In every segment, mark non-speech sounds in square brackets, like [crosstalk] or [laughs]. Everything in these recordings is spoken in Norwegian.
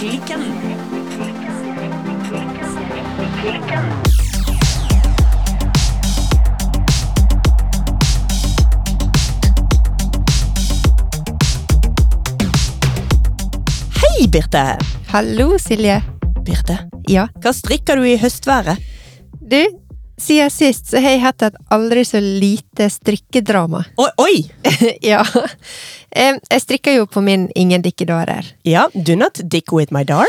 Klikken. Hei, Birte. Hallo, Silje. Birte, Ja. hva strikker du i høstværet? Du, siden sist så har jeg hatt et aldri så lite strikkedrama. Oi, oi! [laughs] ja. Jeg strikker jo på min Ingen dikkedarer. Ja, do not dick with my dar.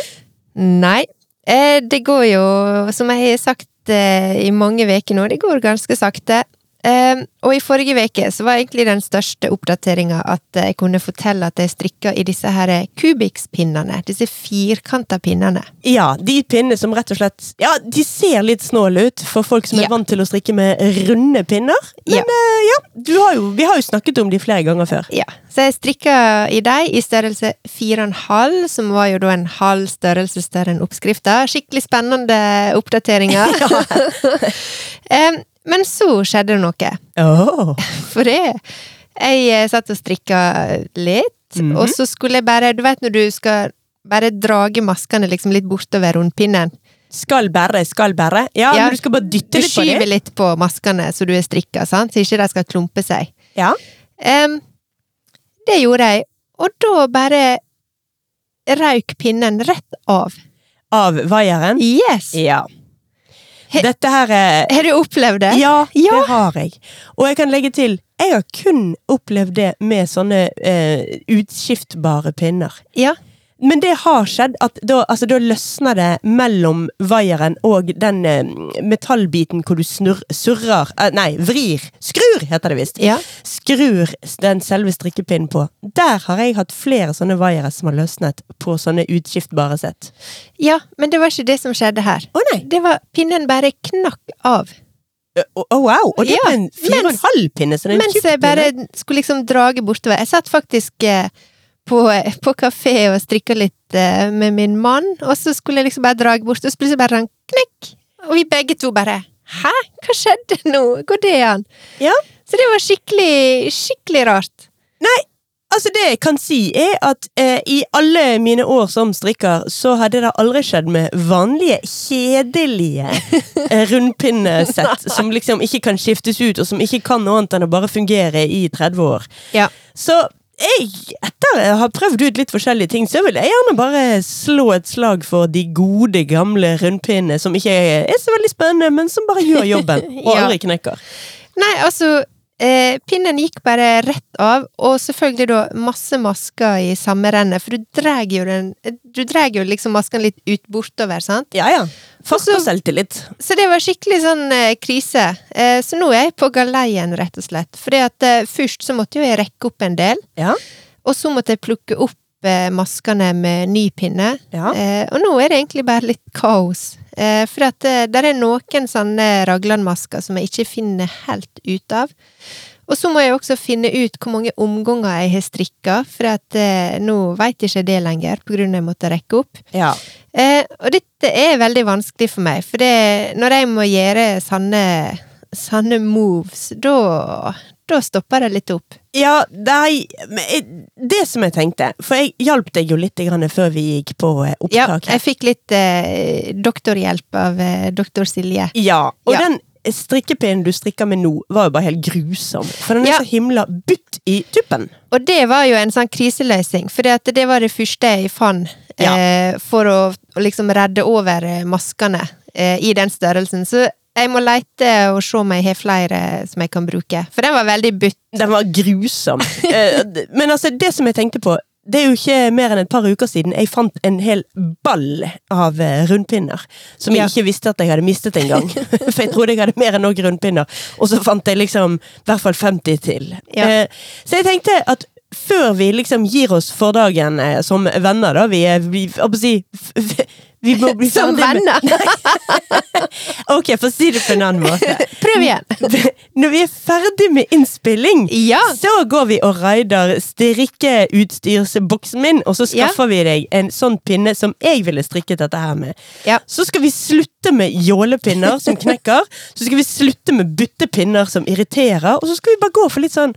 Nei, eh, det går jo, som jeg har sagt eh, i mange uker nå, det går ganske sakte. Em, og i forrige uke så var egentlig den største oppdateringa at jeg kunne fortelle at jeg strikka i disse her Kubix-pinnene. Disse firkanta pinnene. Ja, de pinnene som rett og slett Ja, de ser litt snåle ut for folk som er Ja. vant til å strikke med runde pinner. Men Ja. eh, ja, du har jo, vi har jo snakket om de flere ganger før. Ja, så jeg strikka i deg i størrelse 4,5, som var jo da en halv størrelse større enn oppskrifta. Skikkelig spennende oppdateringer. [laughs] [laughs] Em, Men så skjedde det noe. Oh. [laughs] For det Jeg eh, satt og strikka litt, Mhm. og så skulle jeg bare Du vet når du skal bare drage maskene liksom litt bortover rundpinnen? Skal bære, skal bære. Ja, Ja, men du skal bare dytte litt på skyver litt på maskene så du er strikka, sant? så ikke de skal klumpe seg. Ja. Um, det gjorde jeg, og da bare røyk pinnen rett av. Av vaieren. Yes! Ja. He- Dette her er Har du opplevd det? Ja, Ja. det har jeg. Og jeg kan legge til, jeg har kun opplevd det med sånne eh, utskiftbare pinner. Ja. Men det har skjedd at da, altså, da løsner det mellom vaieren og den eh, metallbiten hvor du snurr, surrer eh, Nei, vrir. Skrur, heter det visst. Ja. Skrur den selve strikkepinnen på. Der har jeg hatt flere sånne vaiere som har løsnet på sånne utskiftbare sett. ja, men det var ikke det som skjedde her. Å nei! Det var Pinnen bare knakk av. Å å, wow! Og det Ja, er en fire og en halv pinne, så det er en Mens jeg bare skulle liksom drage bortover. Jeg satt faktisk eh, på, på kafé og strikka litt eh, med min mann, og så skulle jeg liksom bare dra bort, og så plutselig bare han knekk! Og vi begge to bare Hæ? Hva skjedde nå? Går det an? Ja. Så det var skikkelig, skikkelig rart. Nei, Altså Det jeg kan si, er at eh, i alle mine år som strikker, så hadde det aldri skjedd med vanlige, kjedelige [laughs] eh, rundpinnesett som liksom ikke kan skiftes ut, og som ikke kan noe annet enn å bare fungere i 30 år. Ja. Så jeg, etter å ha prøvd ut litt forskjellige ting, så vil jeg gjerne bare slå et slag for de gode, gamle rundpinnene som ikke er så veldig spennende, men som bare gjør jobben, [laughs] og aldri knekker. Nei, altså eh, Pinnen gikk bare rett av, og selvfølgelig da masse masker i samme renne, for du drar jo den Du drar jo liksom masken litt ut bortover, sant? Ja ja. Fast Og og selvtillit. Så det var skikkelig sånn eh, krise. Eh, så nå er jeg på galeien, rett og slett. Fordi at eh, først så måtte jo jeg rekke opp en del, Ja. og så måtte jeg plukke opp eh, maskene med ny pinne. Ja. Eh, og nå er det egentlig bare litt kaos. Eh, for at det er noen sånne raglandmasker som jeg ikke finner helt ut av. Og så må jeg også finne ut hvor mange omganger jeg har strikka, for at eh, nå veit ikke det lenger, på grunn av jeg måtte rekke opp. ja. Eh, og dette er veldig vanskelig for meg, for det, når jeg må gjøre sanne, sanne moves, da, da stopper det litt opp. Ja, nei, er det som jeg tenkte For jeg hjalp deg jo litt grann før vi gikk på opptak. Ja, jeg fikk litt eh, doktorhjelp av eh, doktor Silje. ja, og Ja. den strikkepinnen du strikker med nå, var jo bare helt grusom. For den er Ja. så himla butt i tuppen. Og det var jo en sånn kriseløsning, for det var det første jeg fant eh, for å, å liksom redde over eh, maskene eh, i den størrelsen. Så jeg må leite og se om jeg har flere som jeg kan bruke. For den var veldig butt. Den var grusom. [laughs] Eh, Men altså, det som jeg tenkte på det er jo ikke mer enn et par uker siden jeg fant en hel ball av eh, rundpinner. Som jeg ikke visste at jeg hadde mistet engang. [laughs] For jeg trodde jeg hadde mer enn nok rundpinner. Og så fant jeg liksom i hvert fall 50 til. Ja. Eh, Så jeg tenkte at før vi liksom gir oss for dagen som venner, da Vi er vi, å si vi må bli Som venner! [laughs] Ok, for å si det på en annen måte. [laughs] Prøv igjen! [laughs] Når vi er ferdig med innspilling, Ja! så går vi og raider strikkeutstyrsboksen min, og så Ja. skaffer vi deg en sånn pinne som jeg ville strikket dette her med. Ja. Så skal vi slutte med jålepinner som knekker, så skal vi slutte med byttepinner som irriterer, og så skal vi bare gå for litt sånn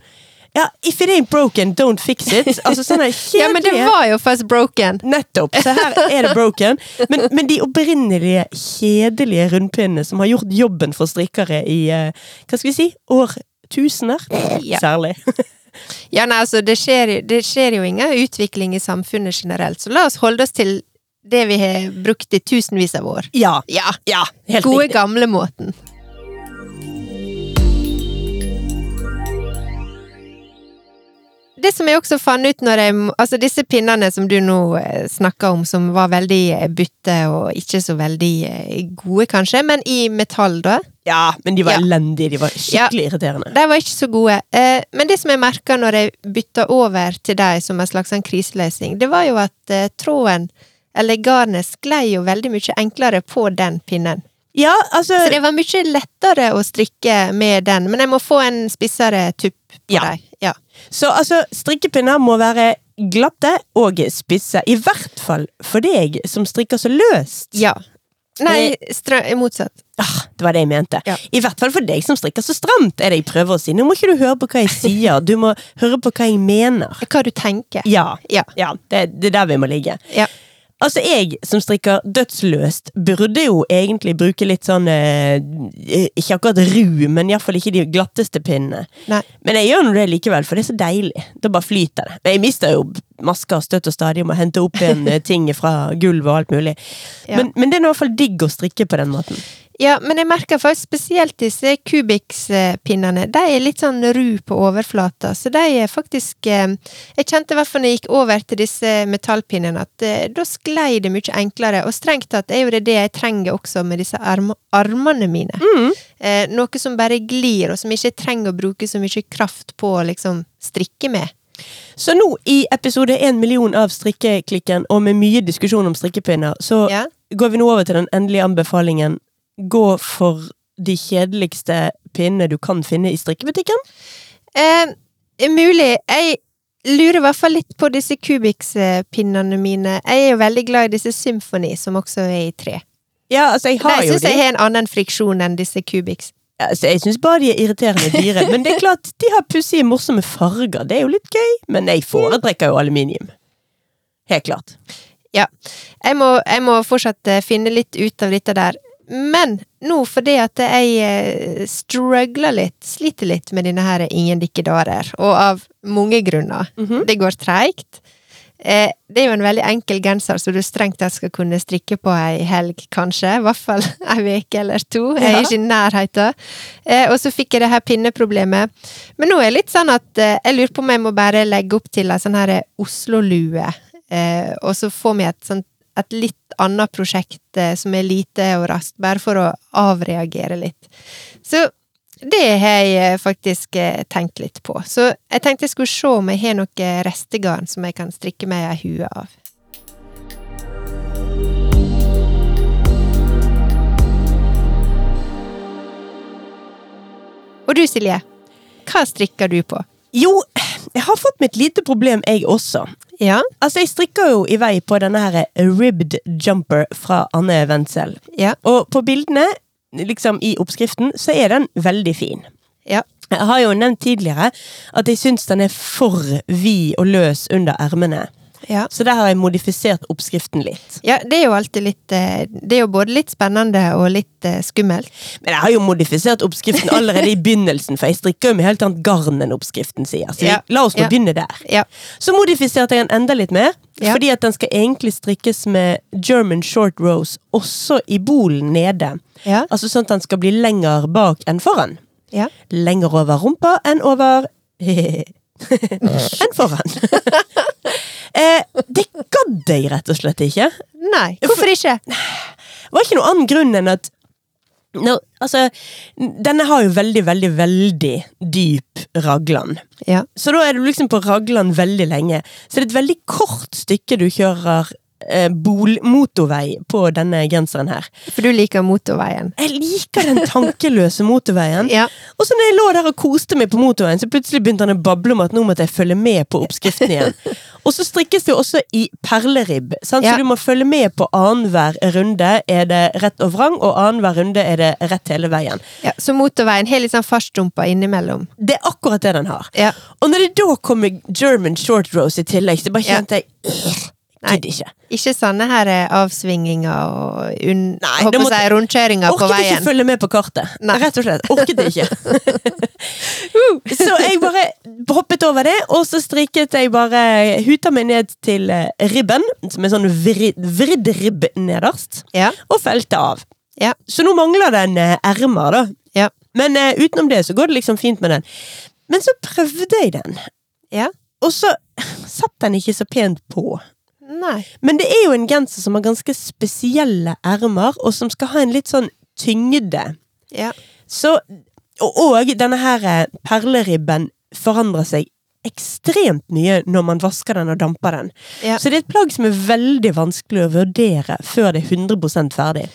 Ja, if it ain't broken, don't fix it. Altså sånne kjedelige [laughs] Ja, men det var jo først broken. Nettopp. Så her er det broken. Men, men de opprinnelige, kjedelige rundpinnene som har gjort jobben for strikkere i uh, hva skal vi si, årtusener, Ja. særlig. [laughs] Ja, nei, altså, det skjer, det skjer jo ingen utvikling i samfunnet generelt, så la oss holde oss til det vi har brukt i tusenvis av år. Ja. Ja, ja helt gode gamle måten. Det som jeg også fant ut når jeg Altså, disse pinnene som du nå snakker om, som var veldig bytte butte og ikke så veldig eh, gode, kanskje, men i metall, da. Ja, men de var Ja. elendige. De var skikkelig irriterende. De var ikke så gode. Eh, men det som jeg merka når jeg bytta over til dem som en slags sånn kriseløsning, det var jo at eh, tråden, eller garnet, sklei jo veldig mye enklere på den pinnen. Ja, altså Så det var mye lettere å strikke med den, men jeg må få en spissere tupp på Ja. deg. Ja. Så altså, strikkepinner må være glatte og spisse. I hvert fall for deg som strikker så løst. ja. Nei, motsatt. Ah, det var det jeg mente. Ja. I hvert fall for deg som strikker så stramt, er det jeg prøver å si. Nå må ikke du høre på hva jeg sier, du må høre på hva jeg mener. Hva du tenker. Ja, Ja. ja det, det er der vi må ligge. Ja. Altså, jeg som strikker dødsløst, burde jo egentlig bruke litt sånn eh, Ikke akkurat ru, men iallfall ikke de glatteste pinnene. Nei. Men jeg gjør nå det likevel, for det er så deilig. Da bare flyter det. Men jeg mister jo masker støtt og stadig om å hente opp igjen eh, ting fra gulvet og alt mulig. Ja. Men, men det er i hvert fall digg å strikke på den måten. Ja, men jeg merker faktisk spesielt disse kubikspinnene. De er litt sånn ru på overflata, så de er faktisk eh, Jeg kjente i hvert fall når jeg gikk over til disse metallpinnene, at eh, da sklei det mye enklere. Og strengt tatt er jo det det jeg trenger også med disse arm armene mine. Mm. Eh, noe som bare glir, og som ikke trenger å bruke så mye kraft på å liksom strikke med. Så nå, i episode én million av Strikkeklikken, og med mye diskusjon om strikkepinner, så Ja. går vi nå over til den endelige anbefalingen. Gå for de kjedeligste pinnene du kan finne i strikkebutikken. Eh, mulig. Jeg lurer i hvert fall litt på disse Kubix-pinnene mine. Jeg er jo veldig glad i disse Symphony, som også er i tre. Ja, altså, jeg har jo syns de. jeg har en annen friksjon enn disse Kubix. Ja, Altså, jeg syns bare de er irriterende dyre. Men det er klart, de har pussige, morsomme farger. Det er jo litt gøy. Men jeg foretrekker jo aluminium. Helt klart. Ja. Jeg må, jeg må fortsatt eh, finne litt ut av dette der. Men nå, fordi at jeg eh, struggler litt, sliter litt med denne her Ingen dikkedarer, og av mange grunner. Mhm. Det går treigt. Eh, det er jo en veldig enkel genser som du strengt tatt skal kunne strikke på ei helg, kanskje. I hvert fall [laughs] ei uke eller to. Jeg er ikke i nærheten. Eh, og så fikk jeg det her pinneproblemet. Men nå er det litt sånn at eh, jeg lurer på om jeg må bare legge opp til ei sånn her Oslo-lue. Og så få meg et sånt et litt annet prosjekt eh, som er lite og raskt, bare for å avreagere litt. Så det har jeg eh, faktisk eh, tenkt litt på. Så jeg tenkte jeg skulle se om jeg har noe restegarn som jeg kan strikke meg ei hue av. Og du, Silje, hva strikker du på? Jo, jeg har fått med et lite problem, jeg også. Ja? Altså, jeg strikker jo i vei på denne her ribbed jumper fra Anne Wendsel. Ja? Og på bildene, liksom i oppskriften, så er den veldig fin. Ja. Jeg har jo nevnt tidligere at jeg syns den er for vid og løs under ermene. Ja. Så der har jeg modifisert oppskriften litt. Ja, det er jo alltid litt eh, Det er jo både litt spennende og litt eh, skummelt. Men jeg har jo modifisert oppskriften allerede i [laughs] begynnelsen, for jeg strikker jo med helt annet garn enn oppskriften sier. Så Ja. la oss nå Ja. begynne der. Ja. Så modifiserte jeg den enda litt mer, fordi at den skal egentlig strikkes med German short rose også i bolen nede. Altså sånn at den skal bli lenger bak enn foran. Ja. Lenger over rumpa enn over [laughs] [laughs] enn foran. [laughs] eh, det gadd jeg rett og slett ikke. Nei, hvorfor ikke? Det var ikke noen annen grunn enn at no, altså, denne har jo veldig, veldig, veldig dyp raglan. Ja. Så da er du liksom på raglan veldig lenge. Så det er et veldig kort stykke du kjører eh, bolmotorvei på denne genseren her. For du liker motorveien. Jeg liker den tankeløse motorveien. Ja. Og så når jeg lå der og koste meg på motorveien, så plutselig begynte han å bable om at nå måtte jeg følge med på oppskriften igjen. Og så strikkes det jo også i perleribb? Ja. så du må følge med på annenhver runde er det rett og vrang, og annenhver runde er det rett hele veien. Ja, så motorveien har litt sånn fartsdumper innimellom. Det er akkurat det den har. Ja. Og når det da kommer German short rose i tillegg, så bare kjente jeg «Åh, Nei. Ikke. Ikke sånne her eh, avsvinginger og un Nei, håper måtte- si rundkjøringer på Orket ikke følge med på kartet. Nei. Rett og slett. Orket ikke. [laughs] så jeg bare hoppet over det, og så striket jeg bare Huta meg ned til eh, ribben, som er sånn vrid, vridd ribb nederst, Ja. og felte av. Ja. Så nå mangler den eh, ermer, da. Ja. Men uh, utenom det så går det liksom fint med den. Men så prøvde jeg den, Ja. og så satt den ikke så pent på. Nei. Men det er jo en genser som har ganske spesielle ermer, og som skal ha en litt sånn tyngde. Ja. Så, og, og denne her eh, perleribben forandrer seg ekstremt mye når man vasker den og damper den. Ja. Så det er et plagg som er veldig vanskelig å vurdere før det er 100 ferdig.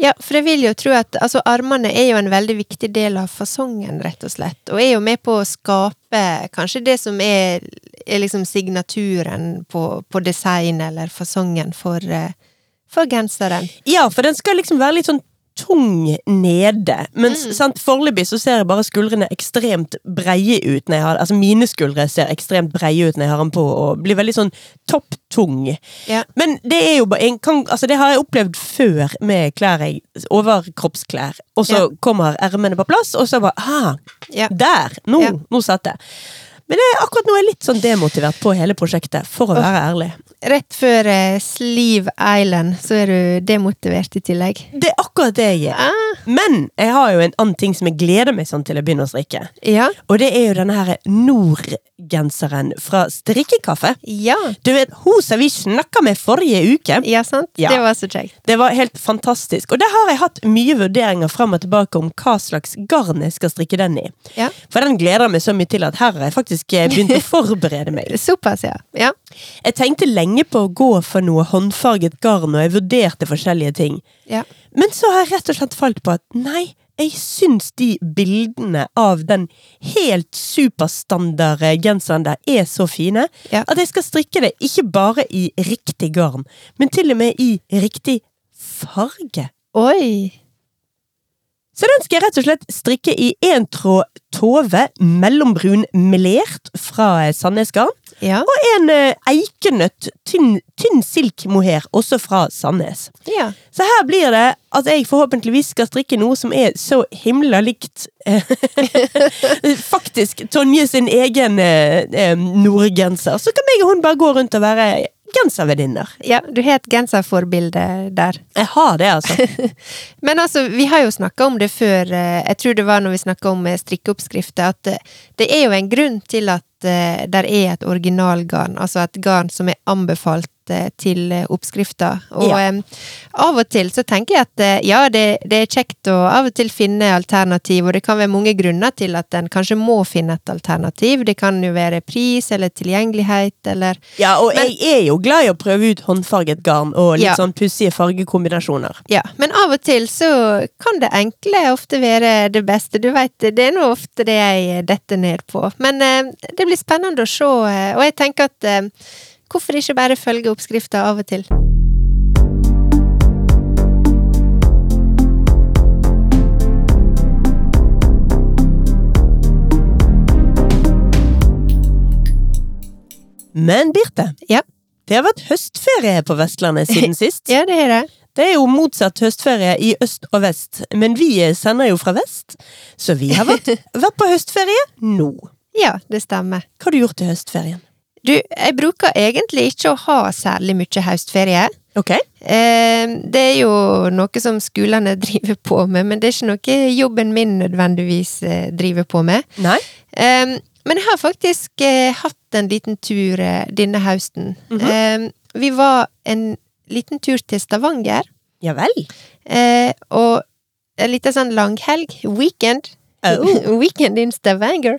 Ja, for jeg vil jo tro at altså, armene er jo en veldig viktig del av fasongen, rett og slett. Og er jo med på å skape kanskje det som er, er liksom signaturen på, på design eller fasongen for, eh, for genseren. Ja, for den skal liksom være litt sånn tung nede. Mens mm. foreløpig så ser jeg bare skuldrene ekstremt breie ut når jeg har Altså mine skuldre ser ekstremt breie ut når jeg har den på, og blir veldig sånn topptung. Ja. Men det er jo bare en, kan, altså det har jeg opplevd før med klær jeg Overkroppsklær. Og så Ja. kommer ermene på plass, og så bare ah, Ja. Der! Nå, nå satt det. Men er akkurat nå er jeg litt sånn demotivert på hele prosjektet, for å være ærlig. Rett før eh, Sleeve Island så er du demotivert i tillegg. Det er akkurat det jeg er. Ah, Men jeg har jo en annen ting som jeg gleder meg sånn til å begynne å strikke. ja. Og det er jo denne her Nord-genseren fra Strikkekaffe. Ja. Du vet, hun som vi snakka med forrige uke. Ja, sant? Ja. Det var så kjekt. Det var helt fantastisk. Og der har jeg hatt mye vurderinger fram og tilbake om hva slags garn jeg skal strikke den i. Ja. For den gleder jeg meg så mye til at her har jeg faktisk eh, begynt å forberede meg. [laughs] Såpass, ja. Ja. Jeg tenkte lenge på å gå for noe håndfarget garn, og jeg vurderte forskjellige ting. ja. Men så har jeg rett og slett falt på at nei, jeg syns de bildene av den helt superstandard genseren der er så fine Ja. at jeg skal strikke det ikke bare i riktig garn, men til og med i riktig farge. Oi! Så den skal jeg rett og slett strikke i én tråd Tove mellombrun melert fra Sandnesgarn. Ja. og en eh, eikenøtt tynn, tynn silk mohair, også fra Sandnes. ja. Så her blir det at jeg forhåpentligvis skal strikke noe som er så himla likt eh, [laughs] Faktisk Tonje sin egen eh, eh, nordgenser. Så kan meg og hun bare gå rundt og være genservenninner. Ja, du har et genserforbilde der. Jeg har det, altså. [laughs] Men altså, vi har jo snakka om det før, eh, jeg tror det var når vi snakka om eh, strikkeoppskrifter, at eh, det er jo en grunn til at der er et originalgarn, altså et garn som er anbefalt eh, til oppskrifter. oppskrifta. Og Ja. eh, av og til så tenker jeg at eh, ja, det, det er kjekt å av og til finne alternativ, og det kan være mange grunner til at en kanskje må finne et alternativ. Det kan jo være pris eller tilgjengelighet eller Ja, og jeg er jo glad i å prøve ut håndfarget garn og litt Ja. sånn pussige fargekombinasjoner. Ja, men av og til så kan det enkle ofte være det beste. Du veit, det er nå ofte det jeg detter ned på. Men eh, det blir spennende å se, eh, og jeg tenker at eh, hvorfor ikke bare følge oppskrifta av og til? Men Birte, Ja. det har vært høstferie på Vestlandet siden [laughs] sist. Ja, det er det. Det er jo motsatt høstferie i øst og vest, men vi sender jo fra vest, så vi har vært, [laughs] vært på høstferie nå. Ja, det stemmer. Hva har du gjort i høstferien? Du, jeg bruker egentlig ikke å ha særlig mye høstferie. Ok. Eh, det er jo noe som skolene [laughs] driver på med, men det er ikke noe jobben min nødvendigvis eh, driver på med. Nei? Um, men jeg har faktisk eh, hatt en liten tur eh, denne høsten. um, vi var en liten tur til Stavanger, Ja vel. eh, og en liten sånn langhelg. Weekend. Oh. [laughs] Weekend in Stavanger.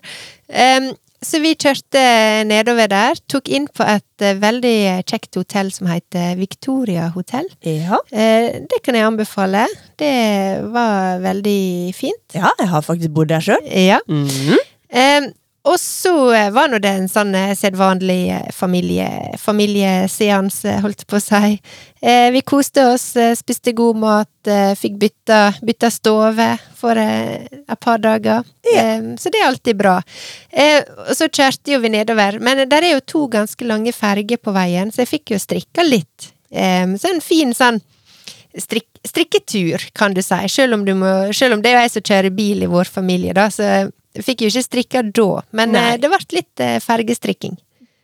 Så vi kjørte nedover der. Tok inn på et eh, veldig kjekt hotell som heter Victoria hotell. Ja. Eh, det kan jeg anbefale. Det var veldig fint. ja, jeg har faktisk bodd der sjøl. Ja. Mm Um, og så eh, var nå det en sånn eh, sedvanlig eh, familie, familieseanse, holdt jeg på å si. Vi koste oss, spiste god mat, fikk bytta, bytta stove for et par dager. Ja. så det er alltid bra. Og så kjørte jo vi nedover, men der er jo to ganske lange ferger på veien, så jeg fikk jo strikka litt. Så en fin sånn strik, strikketur, kan du si, selv om, du må, selv om det er jeg som kjører bil i vår familie, da, så fikk jo ikke strikka da, men Nei. eh, det ble litt eh, fergestrikking.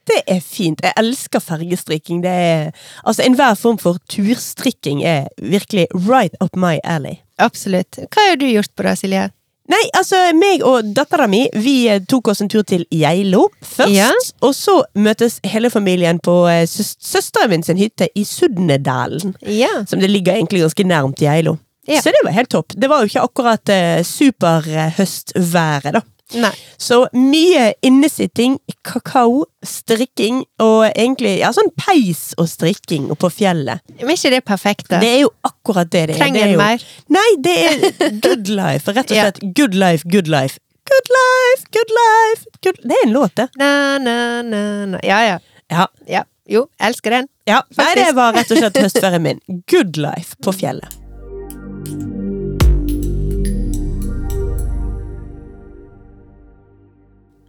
Det er fint. Jeg elsker fergestrikking. Det er, altså Enhver form for turstrikking er virkelig right up my alley. Absolutt. Hva har du gjort på det, Silje? Nei, altså, meg og dattera mi vi eh, tok oss en tur til Geilo først. Ja. Og så møtes hele familien på søs søsteren min sin hytte i Sudnedalen. Ja. Som det ligger egentlig ganske nærmt Geilo. Ja. Så det var helt topp. Det var jo ikke akkurat eh, superhøstværet, da. Nei. Så mye innesitting, kakao, strikking og egentlig ja, sånn peis og strikking på fjellet. Men er ikke det perfekt, da? Det er jo akkurat det det er. Trenger er en mer? Nei, det er good [laughs] life. Rett og Ja. good life, good life. Good life, good life good... Det er en låt, det. Na, na, na, na. Ja, ja. Ja. ja. Jo, elsker den. ja. Nei, det var rett og slett høstferien min. Good life på fjellet.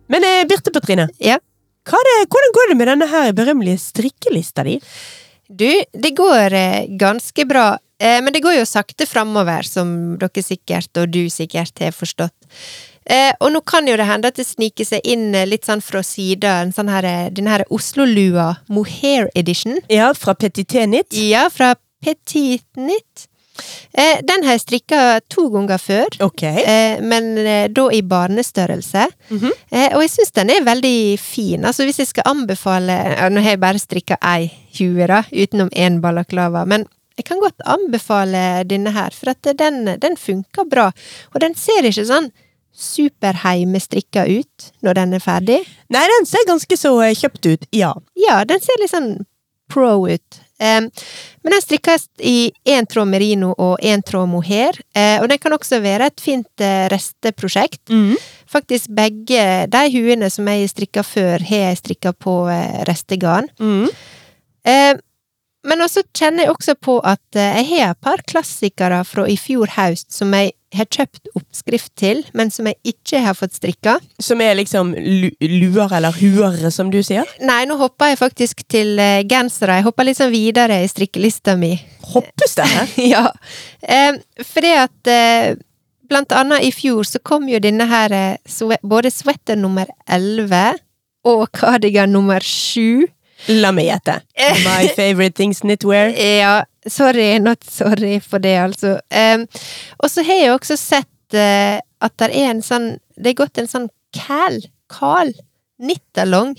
Men eh, Birte Petrine, Ja. det, hvordan går det med denne her berømmelige strikkelista di? Du, det går eh, ganske bra, eh, men det går jo sakte framover, som dere sikkert, og du sikkert, har forstått. Eh, og nå kan jo det hende at det sniker seg inn eh, litt sånn fra sida, en sånn her, eh, den her Oslo-lua Mohair Edition. Ja, fra Petit Nitt. Ja, fra Petit Knit. Eh, den har jeg strikka to ganger før. okay. Eh, men eh, da i barnestørrelse. Mhm. eh, og jeg syns den er veldig fin. Altså Hvis jeg skal anbefale ja, Nå har jeg bare strikka ei hue, da, utenom én balaklava. Men jeg kan godt anbefale denne her, for at den, den funker bra. Og den ser ikke sånn superheimestrikka ut når den er ferdig. Nei, den ser ganske så eh, kjøpt ut, ja. Ja, den ser litt sånn pro ut. Men den strikkes i én tråd merino og én tråd mohair, eh, og den kan også være et fint resteprosjekt. resteprosjekt. Faktisk begge de huene som jeg strikka før, har jeg strikka på eh, restegarn. Mm. Eh, men også kjenner jeg også på at eh, jeg har et par klassikere fra i fjor høst som jeg har kjøpt oppskrift til, men som jeg ikke har fått strikka. Som er liksom luer eller huer, som du sier. Nei, nå hopper jeg faktisk til eh, gensere. Jeg hopper sånn videre i strikkelista mi. Hoppes det her? [laughs] ja. Eh, fordi at eh, blant annet i fjor så kom jo denne her eh, både sweater nummer 11 og cardigan nummer 7. La meg gjette. My [laughs] favorite things knitwear. Ja, sorry, not sorry for det, altså. Um, og så har jeg også sett uh, at det er en sånn Det er gått en sånn cal, kal, nittalong.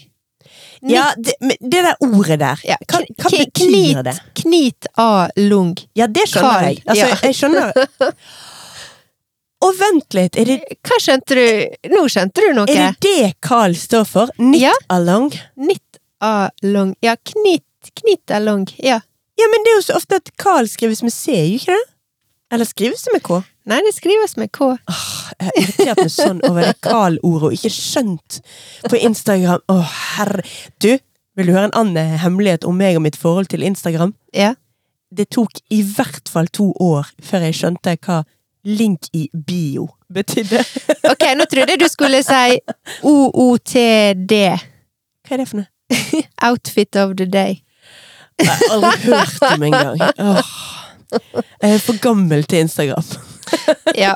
Ja, det, det der ordet der, Ja, hva, hva betyr knit, det? Knit a lung. Ja, det skjønner Karl, jeg. Altså, ja. jeg skjønner [laughs] Og vent litt, er det, Hva skjønte du? Nå skjønte du noe? er det det Carl står for? Knit Ja. along? Knit along. Ja, knitt. Knitt er long. Ja. Ja, men det er jo så ofte at Carl skrives med C, gjør ikke det? Eller skrives det med K? Nei, det skrives med K. Jeg har irritert meg sånn over det Carl-ordet, og ikke skjønt på Instagram. Å, herre Du, vil du høre en annen hemmelighet om meg og mitt forhold til Instagram? Ja. Det tok i hvert fall to år før jeg skjønte hva link i bio betydde. Ok, nå trodde jeg du skulle si OOTD. Hva er det for noe? [laughs] Outfit of the day. Jeg har aldri hørt om engang. Åh. Jeg er for gammel til Instagram. [laughs] Ja.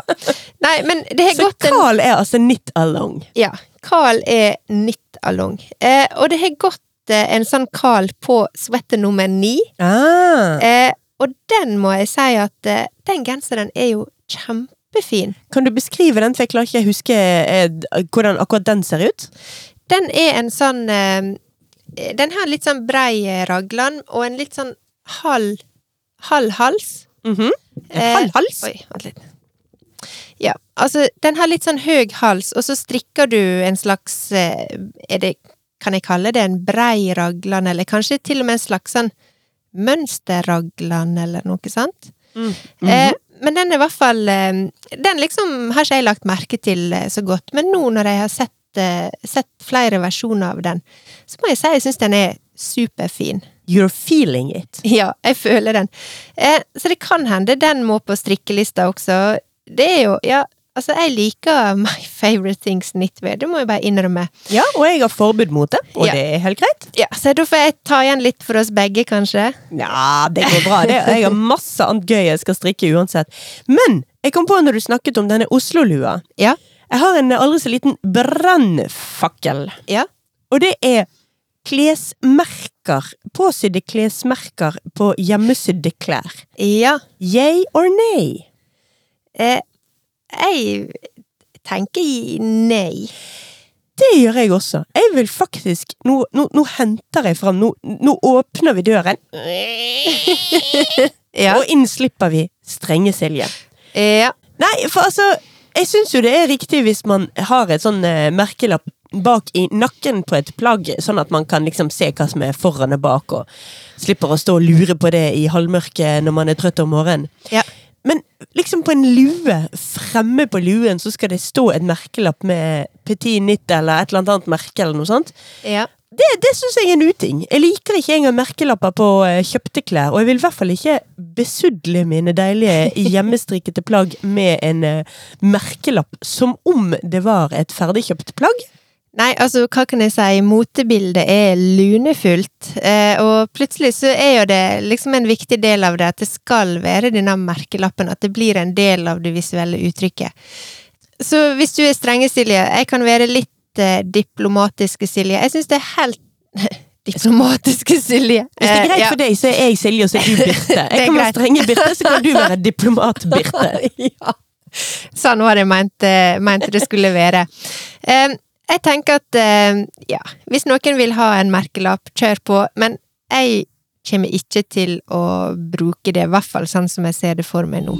Nei, men det har Så gått en Carl er altså knit along. Ja. Carl er knit along. Eh, og det har gått eh, en sånn Carl på sweater nummer ni. Ah. Eh, og den må jeg si at eh, den genseren er jo kjempefin. Kan du beskrive den, for jeg klarer ikke å huske eh, hvordan akkurat den ser ut? Den er en sånn eh, Den har litt sånn brei eh, raglan og en litt sånn halv halv hals. Mhm. En Eh, halv hals? Oi, vent litt. Ja, altså, den har litt sånn høy hals, og så strikker du en slags eh, Er det Kan jeg kalle det en brei raglan, eller kanskje til og med en slags sånn mønsterraglan, eller noe sånt? Mm. Eh, men den er i hvert fall eh, Den liksom har ikke jeg lagt merke til eh, så godt, men nå når jeg har sett eh, sett flere versjoner av den, så må jeg si jeg syns den er superfin. You're feeling it. Ja, jeg føler den. Eh, så det kan hende den må på strikkelista også. Det er jo, ja, altså jeg liker My [laughs] Favorite Things knitwear, det må jeg bare innrømme. Ja, og jeg har forbud mot det, og Ja. det er helt greit. Ja, Så da får jeg ta igjen litt for oss begge, kanskje. Ja, det går bra. Det. Jeg har masse annet gøy jeg skal strikke uansett. Men jeg kom på når du snakket om denne Oslo-lua. Ja. Jeg har en aldri så liten brannfakkel. Ja. Og det er klesmerker. Påsydde klesmerker på hjemmesydde klær. Ja. Yay or nay? Eh, jeg tenker nei. Det gjør jeg også. Jeg vil faktisk Nå, nå, nå henter jeg fram nå, nå åpner vi døren, [laughs] Ja. og inn slipper vi strenge Silje. ja. Nei, for altså Jeg syns jo det er riktig hvis man har et sånn eh, merkelapp bak i nakken på et plagg, sånn at man kan liksom se hva som er foran og bak, og slipper å stå og lure på det i halvmørket når man er trøtt om morgenen. Ja. Men liksom på en lue, fremme på luen, så skal det stå et merkelapp med Petit Nitt eller et eller annet merke eller noe sånt. ja. Det, det syns jeg er en uting. Jeg liker ikke engang merkelapper på eh, kjøpte klær. Og jeg vil i hvert fall ikke besudle mine deilige hjemmestrikete plagg med en eh, merkelapp som om det var et ferdigkjøpt plagg. Nei, altså, hva kan jeg si, motebildet er lunefullt, eh, og plutselig så er jo det liksom en viktig del av det at det skal være denne merkelappen, at det blir en del av det visuelle uttrykket. Så hvis du er strenge, Silje, jeg kan være litt eh, diplomatiske, Silje. Jeg syns det er helt [laughs] Diplomatiske Silje. Hvis det er greit Eh, ja. for deg, så er jeg Silje, og så er du Birte. [laughs] Jeg kan være strenge Birte, så kan du være [laughs] diplomat Birte. ja. Sånn var det jeg mente, mente det skulle være. Eh, jeg tenker at ja, hvis noen vil ha en merkelapp, kjør på, men jeg kommer ikke til å bruke det, i hvert fall sånn som jeg ser det for meg nå.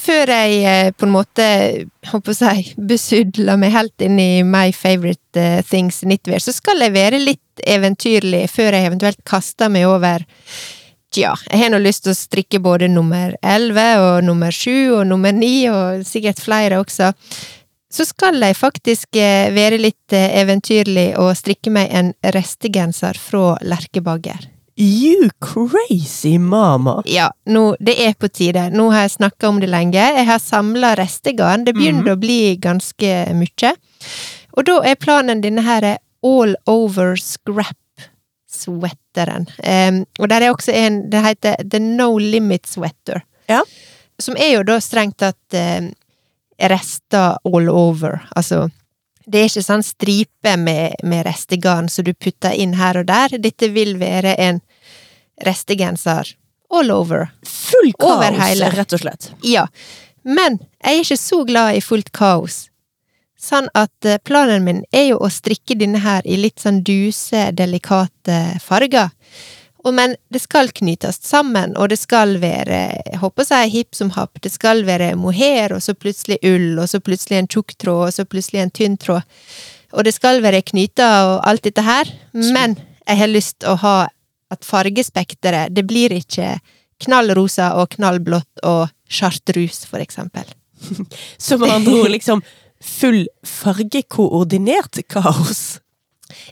Før jeg eh, på en måte håper si, besudler meg helt inn i My Favorite eh, Things Knitwear, så skal jeg være litt eventyrlig før jeg eventuelt kaster meg over Tja, jeg har nå lyst til å strikke både nummer 11 og nummer 7 og nummer 9 og sikkert flere også. Så skal jeg faktisk eh, være litt eventyrlig og strikke meg en restegenser fra Lerkebagger. You crazy mama. Ja, nå, det er på tide. Nå har jeg snakka om det lenge. Jeg har samla restegarn. Det begynner å bli ganske mye. Og da er planen denne her all over scrap sweateren. Um, og der er også en Det heter The No Limit Sweater. Ja. Som er jo da strengt tatt um, rester all over. Altså det er ikke sånn stripe med, med restegarn som du putter inn her og der. Dette vil være en restegenser all over. Full kaos, Over rett og slett. Ja. Men jeg er ikke så glad i fullt kaos. Sånn at eh, planen min er jo å strikke denne her i litt sånn duse, delikate farger. Men det skal knytes sammen, og det skal være jeg håper si hipp som happ. Det skal være mohair, og så plutselig ull, og så plutselig en tjukk tråd, og så plutselig en tynn tråd. Og det skal være knyta og alt dette her, men jeg har lyst til å ha at fargespekteret, det blir ikke knallrosa og knallblått og chartrus, for eksempel. [laughs] Som med andre ord liksom full fargekoordinert kaos.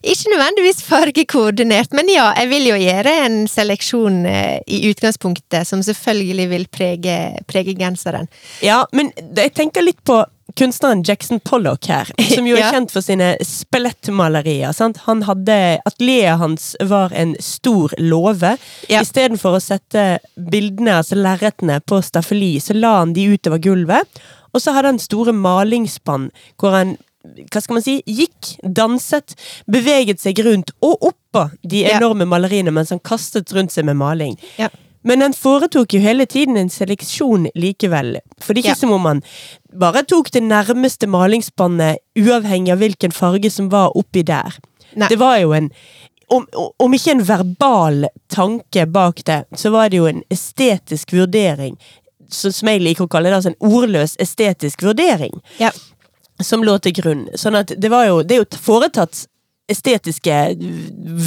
Ikke nødvendigvis fargekoordinert, men ja, jeg vil jo gjøre en seleksjon eh, i utgangspunktet som selvfølgelig vil prege, prege genseren. Ja, men jeg tenker litt på kunstneren Jackson Pollock her, som jo er [laughs] Ja. kjent for sine spelettmalerier. Sant? Han hadde, Atelieret hans var en stor låve. Ja. Istedenfor å sette bildene, altså lerretene, på staffeli, så la han de utover gulvet. Og så hadde han store malingsspann hvor han hva skal man si, gikk, danset, beveget seg rundt og oppå de enorme maleriene mens han kastet rundt seg med maling. Ja. Men han foretok jo hele tiden en seleksjon likevel. For det er ikke Ja. som om han bare tok det nærmeste malingsspannet, uavhengig av hvilken farge som var oppi der. Nei. Det var jo en om, om ikke en verbal tanke bak det, så var det jo en estetisk vurdering. Som jeg liker å kalle det, altså en ordløs estetisk vurdering Ja. Som lå til grunn. Sånn at det var jo Det er jo foretatt estetiske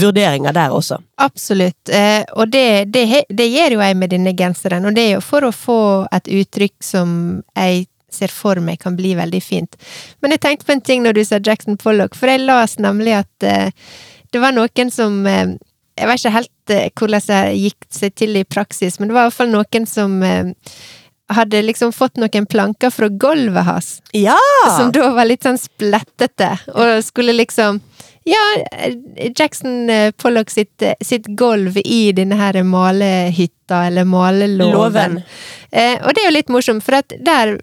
vurderinger der også. Absolutt. Eh, og det, det, det gjør jo jeg med denne genseren, og det er jo for å få et uttrykk som jeg ser for meg kan bli veldig fint. Men jeg tenkte på en ting når du sa Jackson Pollock, for jeg las nemlig at eh, det var noen som eh, Jeg vet ikke helt eh, hvordan det gikk seg til i praksis, men det var i hvert fall noen som eh, hadde liksom fått noen planker fra gulvet hans. Ja! Som da var litt sånn splettete, og skulle liksom Ja, Jackson eh, Pollock sitt, eh, sitt gulv i denne her malehytta, eller maleloven. Eh, og det er jo litt morsomt, for at der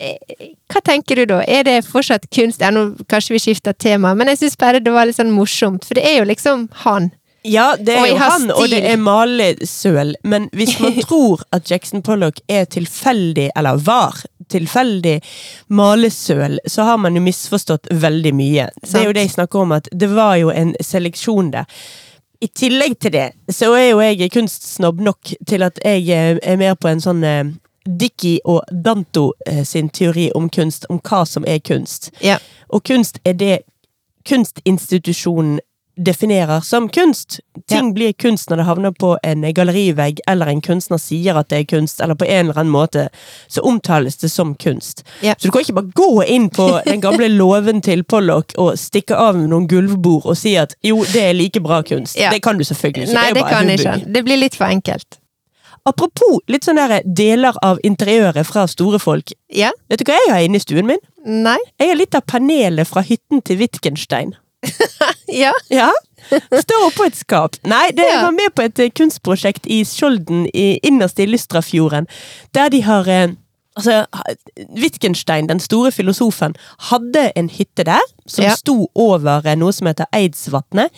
eh, Hva tenker du da? Er det fortsatt kunst? Ja, nå kanskje vi skifter tema, men jeg syns bare det var litt sånn morsomt, for det er jo liksom han. Ja, det er jo han, han, og det er malesøl. Men hvis man [laughs] tror at Jackson Pollock er tilfeldig, eller var tilfeldig malesøl, så har man jo misforstått veldig mye. Det er jo det jeg snakker om, at det var jo en seleksjon der. I tillegg til det, så er jo jeg kunstsnobb nok til at jeg eh, er mer på en sånn Dickie og Danto eh, sin teori om kunst, om hva som er kunst. Ja. Og kunst er det kunstinstitusjonen definerer som kunst. Ting blir kunst når det havner på en gallerivegg, eller en kunstner sier at det er kunst, eller på en eller annen måte så omtales det som kunst. Ja. Så du kan ikke bare gå inn på den gamle [laughs] låven til Pollock og stikke av med noen gulvbord og si at jo, det er like bra kunst. Ja. Det kan du selvfølgelig ikke. Nei, er det kan jeg ikke. Det blir litt for enkelt. Apropos litt sånn der deler av interiøret fra store folk. Ja? Vet du hva jeg har inne i stuen min? Nei? Jeg har litt av panelet fra hytten til Wittgenstein. [laughs] Ja? Ja. Står oppå et skap. Nei, det jeg var med på et eh, kunstprosjekt i Skjolden, i, innerst i Lystrafjorden, der de har eh, Altså, Wittgenstein, den store filosofen, hadde en hytte der, som Ja. sto over eh, noe som heter Eidsvatnet.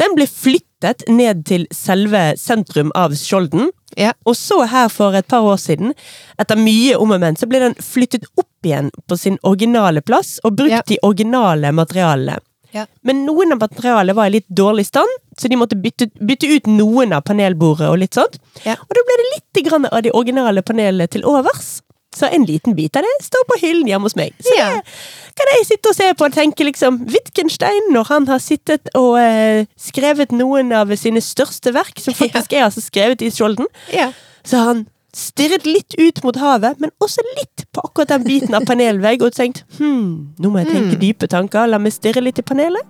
Den ble flyttet ned til selve sentrum av Skjolden. Ja. Og så her for et par år siden, etter mye om og men, så ble den flyttet opp igjen på sin originale plass, og brukt Ja. de originale materialene. Ja. Men noen av materialet var i litt dårlig stand, så de måtte bytte, bytte ut noen av panelbordet og litt sånt. Ja. Og da ble det litt grann av de originale panelene til overs. Så en liten bit av det står på hyllen hjemme hos meg. Så Ja. det kan jeg sitte og se på og tenke liksom Wittgenstein, når han har sittet og eh, skrevet noen av sine største verk, som faktisk er altså skrevet i Skjolden, Ja. så har han stirret litt ut mot havet, men også litt på akkurat den biten av panelvegg, og tenkt hm, nå må jeg tenke Hmm. dype tanker, la meg stirre litt i panelet.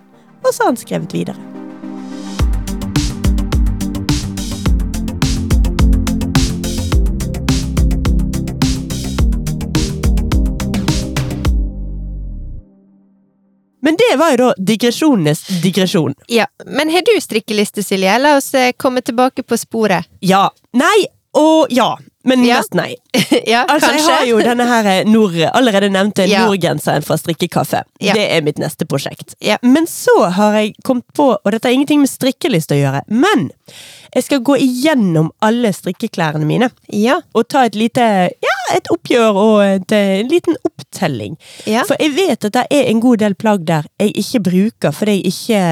Og så har han skrevet videre. Men det var jo da digresjonenes digresjon. ja. Men har du strikkeliste, Silje? La oss eh, komme tilbake på sporet. Ja. Nei og ja. Men Ja. mest nei. [laughs] ja, Altså, jeg har jo denne her eh, nord, allerede nevnte Ja. Nordgenseren fra Strikkekaffe. Ja. Det er mitt neste prosjekt. Ja. Men så har jeg kommet på, og dette har ingenting med strikkelyst å gjøre, men jeg skal gå igjennom alle strikkeklærne mine. Ja. Og ta et lite ja, et oppgjør og et, eh, en liten opptelling. Ja. For jeg vet at det er en god del plagg der jeg ikke bruker fordi jeg ikke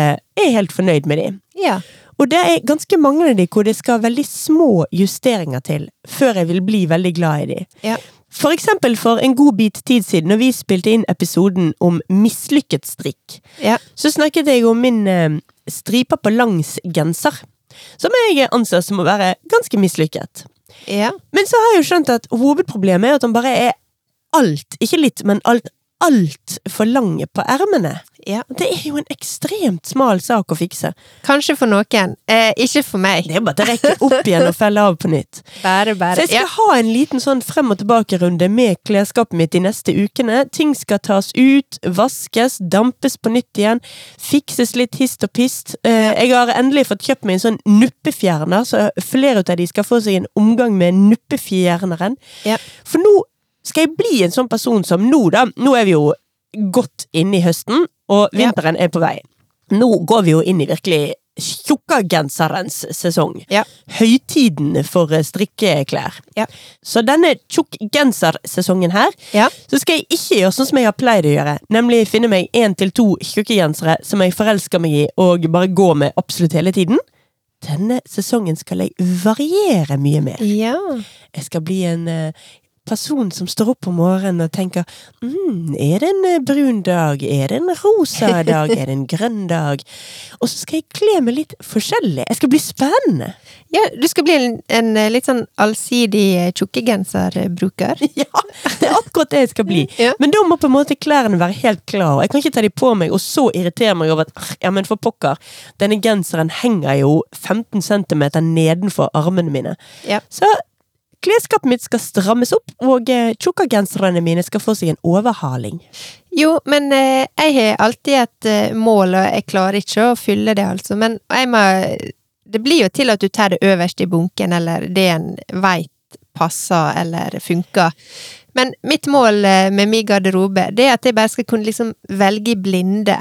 er helt fornøyd med dem. ja. Og det er ganske mange av de hvor det skal veldig små justeringer til før jeg vil bli veldig glad i de. Ja. For eksempel for en god bit tid siden, når vi spilte inn episoden om mislykket strikk, Ja. så snakket jeg om min eh, striper på langs genser. Som jeg anser som å være ganske mislykket. Ja. Men så har jeg jo skjønt at hovedproblemet er at han bare er alt, ikke litt, men alt, altfor for lange på ermene. Ja. Det er jo en ekstremt smal sak å fikse. Kanskje for noen. Eh, ikke for meg. Det er bare å rekke opp igjen og felle av på nytt. [laughs] Bare, bare. Så jeg skal Ja. ha en liten sånn frem og tilbake-runde med klesskapet mitt de neste ukene. Ting skal tas ut, vaskes, dampes på nytt igjen. Fikses litt hist og pist. Eh, jeg har endelig fått kjøpt meg en sånn nuppefjerner, så flere av de skal få seg en omgang med nuppefjerneren. Ja. For nå skal jeg bli en sånn person som nå, da Nå er vi jo godt inne i høsten, og vinteren er på vei. Nå går vi jo inn i virkelig tjukkagenserens sesong. Ja. Høytiden for eh, strikkeklær. Ja. Så denne tjukkgensersesongen her, Ja. så skal jeg ikke gjøre sånn som jeg har pleid å gjøre. Nemlig finne meg én til to tjukke gensere som jeg forelsker meg i, og bare gå med absolutt hele tiden. Denne sesongen skal jeg variere mye mer. Ja. Jeg skal bli en eh, person som står opp om morgenen og tenker mm, Er det en eh, brun dag? Er det en rosa dag? Er det en grønn dag? Og så skal jeg kle meg litt forskjellig. Jeg skal bli spennende. ja, du skal bli en, en eh, litt sånn allsidig eh, tjukkegenserbruker. [laughs] Ja, det er akkurat det jeg skal bli. Ja. Men da må på en måte klærne være helt klare. Jeg kan ikke ta de på meg og så irritere meg over at «Ah, ja, men for pokker, denne genseren henger jo 15 cm nedenfor armene mine. Ja. Så klesskapet mitt skal strammes opp, og eh, tjukkagenserne mine skal få seg en overhaling. Jo, men eh, jeg har alltid et eh, mål, og jeg klarer ikke å fylle det, altså. Men jeg må Det blir jo til at du tar det øverst i bunken, eller det en veit passer eller funker. Men mitt mål eh, med min garderobe, det er at jeg bare skal kunne liksom velge i blinde.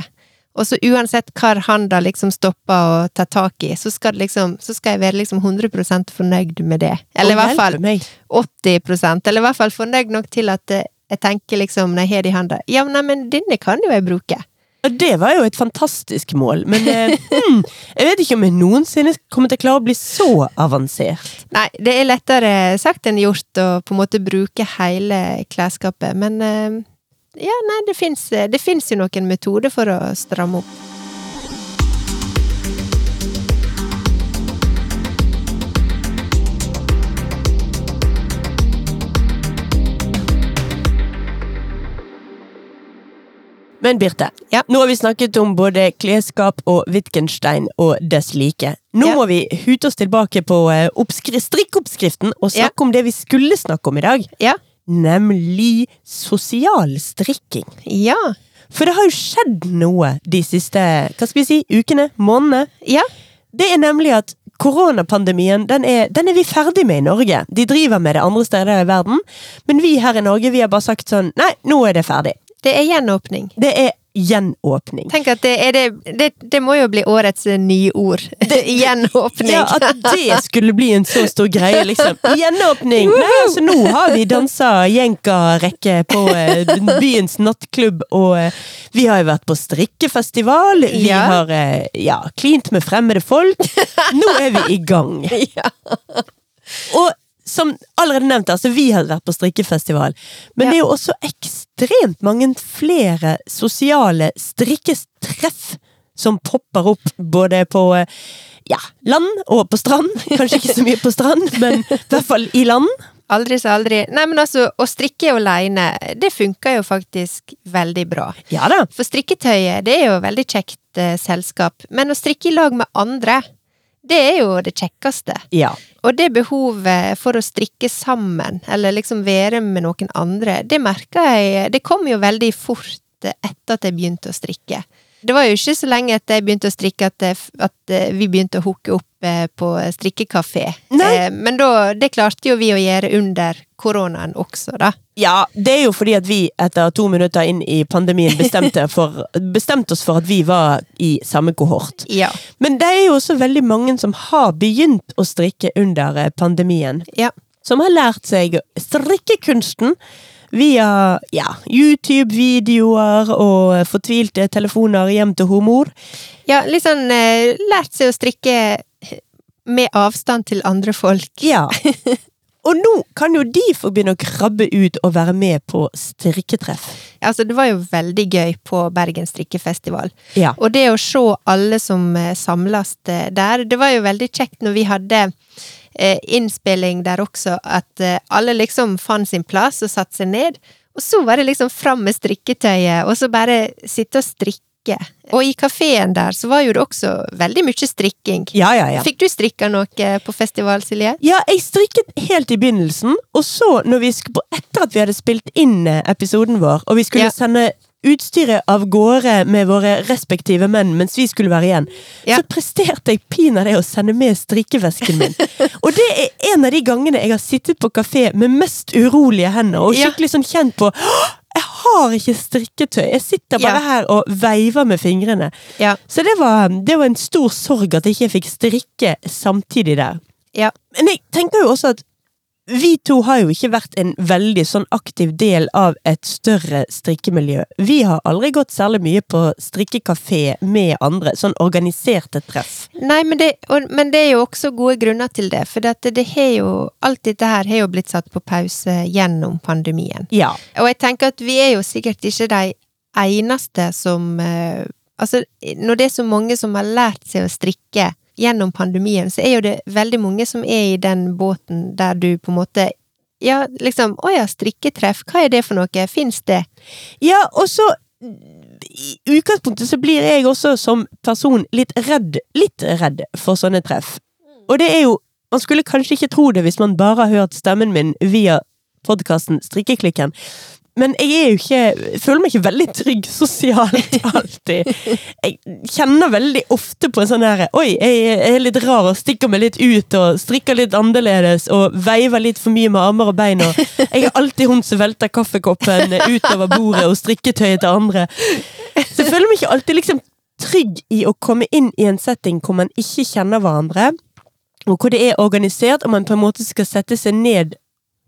Og så uansett hva han da liksom stopper og tar tak i, så skal, liksom, så skal jeg være liksom 100% fornøyd med det. Eller i hvert fall hjelpe meg. 80 eller i hvert fall fornøyd nok til at eh, jeg tenker liksom når jeg har det i hånda Ja, nei, men denne kan jo jeg bruke. Det var jo et fantastisk mål, men eh, [laughs] hmm, jeg vet ikke om jeg noensinne kommer til å klare å bli så avansert. Nei, det er lettere sagt enn gjort å på en måte bruke hele klesskapet, men eh, ja, nei, det fins jo noen metoder for å stramme opp. Men Birte, Ja. nå har vi snakket om både klesskap og Wittgenstein og dess like. Nå Ja. må vi hute oss tilbake på strikkoppskriften oppskri strikkeoppskriften og Ja. snakke om det vi skulle snakke om i dag. Ja. Nemlig sosial strikking. Ja. For det har jo skjedd noe de siste hva skal vi si, ukene, månedene. Ja. Det er nemlig at koronapandemien den er, den er vi ferdig med i Norge. De driver med det andre steder i verden, men vi her i Norge vi har bare sagt sånn Nei, nå er det ferdig. Det er gjenåpning. Det er gjenåpning. Tenk at det, det, det, det må jo bli årets eh, nye ord. [laughs] Gjenåpning. Ja, At det skulle bli en så stor greie, liksom. Gjenåpning! Nei, altså, nå har vi dansa jenka-rekke på eh, byens nattklubb, og eh, vi har jo vært på strikkefestival. Vi Ja. har ja, klint med fremmede folk. Nå er vi i gang. [laughs] Ja. Og som allerede nevnt, altså vi hadde vært på strikkefestival, men Ja. det er jo også ekstremt mange flere sosiale strikketreff som popper opp både på eh, ja, land og på strand. Kanskje ikke så mye på strand, [laughs] men i hvert fall i land. Aldri så aldri. Nei, men altså, å strikke aleine, det funker jo faktisk veldig bra. Ja da. For strikketøyet, det er jo veldig kjekt eh, selskap, men å strikke i lag med andre, det er jo det kjekkeste. Ja. Og det behovet for å strikke sammen, eller liksom være med noen andre, det merka jeg Det kom jo veldig fort etter at jeg begynte å strikke. Det var jo ikke så lenge etter jeg begynte å strikke at, det- at eh, vi begynte å hooke opp eh, på strikkekafé. Nei. Eh, Men da, det klarte jo vi å gjøre under koronaen også, da. Ja, det er jo fordi at vi etter to minutter inn i pandemien [laughs] bestemte, for, bestemte oss for at vi var i samme kohort. Ja. Men det er jo også veldig mange som har begynt å strikke under eh, pandemien. Ja. Som har lært seg strikkekunsten via ja, YouTube-videoer og fortvilte telefoner hjem til humor. Ja, litt sånn eh, lært seg å strikke med avstand til andre folk. Ja. [laughs] Og nå kan jo de få begynne å krabbe ut og være med på strikketreff. Altså, det var jo veldig gøy på Bergen strikkefestival. Ja. Og det å se alle som eh, samles eh, der, det var jo veldig kjekt når vi hadde innspilling der også, at eh, alle liksom fant sin plass og satte seg ned. Og så var det liksom fram med strikketøyet, og så bare sitte og strikke. Og i kafeen der så var jo det også veldig mye strikking. Ja, ja, ja. Fikk du strikka noe på festival, Silje? Ja, jeg strikket helt i begynnelsen, og så, når vi etter at vi hadde spilt inn eh, episoden vår, og vi skulle sende utstyret av gårde med våre respektive menn mens vi skulle være igjen, Ja. så presterte jeg pinadø å sende med strikkevesken min. [laughs] og det er en av de gangene jeg har sittet på kafé med mest urolige hender og skikkelig sånn kjent på jeg har ikke strikketøy. Jeg sitter bare Ja. her og veiver med fingrene. Ja. Så det var, det var en stor sorg at jeg ikke fikk strikke samtidig der. Ja. Men jeg tenker jo også at vi to har jo ikke vært en veldig sånn aktiv del av et større strikkemiljø. Vi har aldri gått særlig mye på strikkekafé med andre, sånn organiserte treff. Nei, men det, og, men det er jo også gode grunner til det. For dette, det har jo Alt dette her har jo blitt satt på pause gjennom pandemien. Ja. Og jeg tenker at vi er jo sikkert ikke de eneste som eh, Altså, når det er så mange som har lært seg å strikke gjennom pandemien, så er jo det veldig mange som er i den båten der du på en måte Ja, liksom Å ja, strikketreff, hva er det for noe? Fins det? Ja, og så i utgangspunktet så blir jeg også som person litt redd, litt redd for sånne treff. Og det er jo, man skulle kanskje ikke tro det hvis man bare har hørt stemmen min via podkasten Strikkeklikken. Men jeg er jo ikke, jeg føler meg ikke veldig trygg sosialt [laughs] alltid. Jeg kjenner veldig ofte på en sånn her Oi, jeg er litt rar og stikker meg litt ut og strikker litt annerledes og veiver litt for mye med armer og bein. Og jeg er alltid hun som velter kaffekoppen utover bordet og strikketøyet til andre. Så jeg føler meg ikke alltid liksom trygg i å komme inn i en setting hvor man ikke kjenner hverandre, og hvor det er organisert, og man på en måte skal sette seg ned,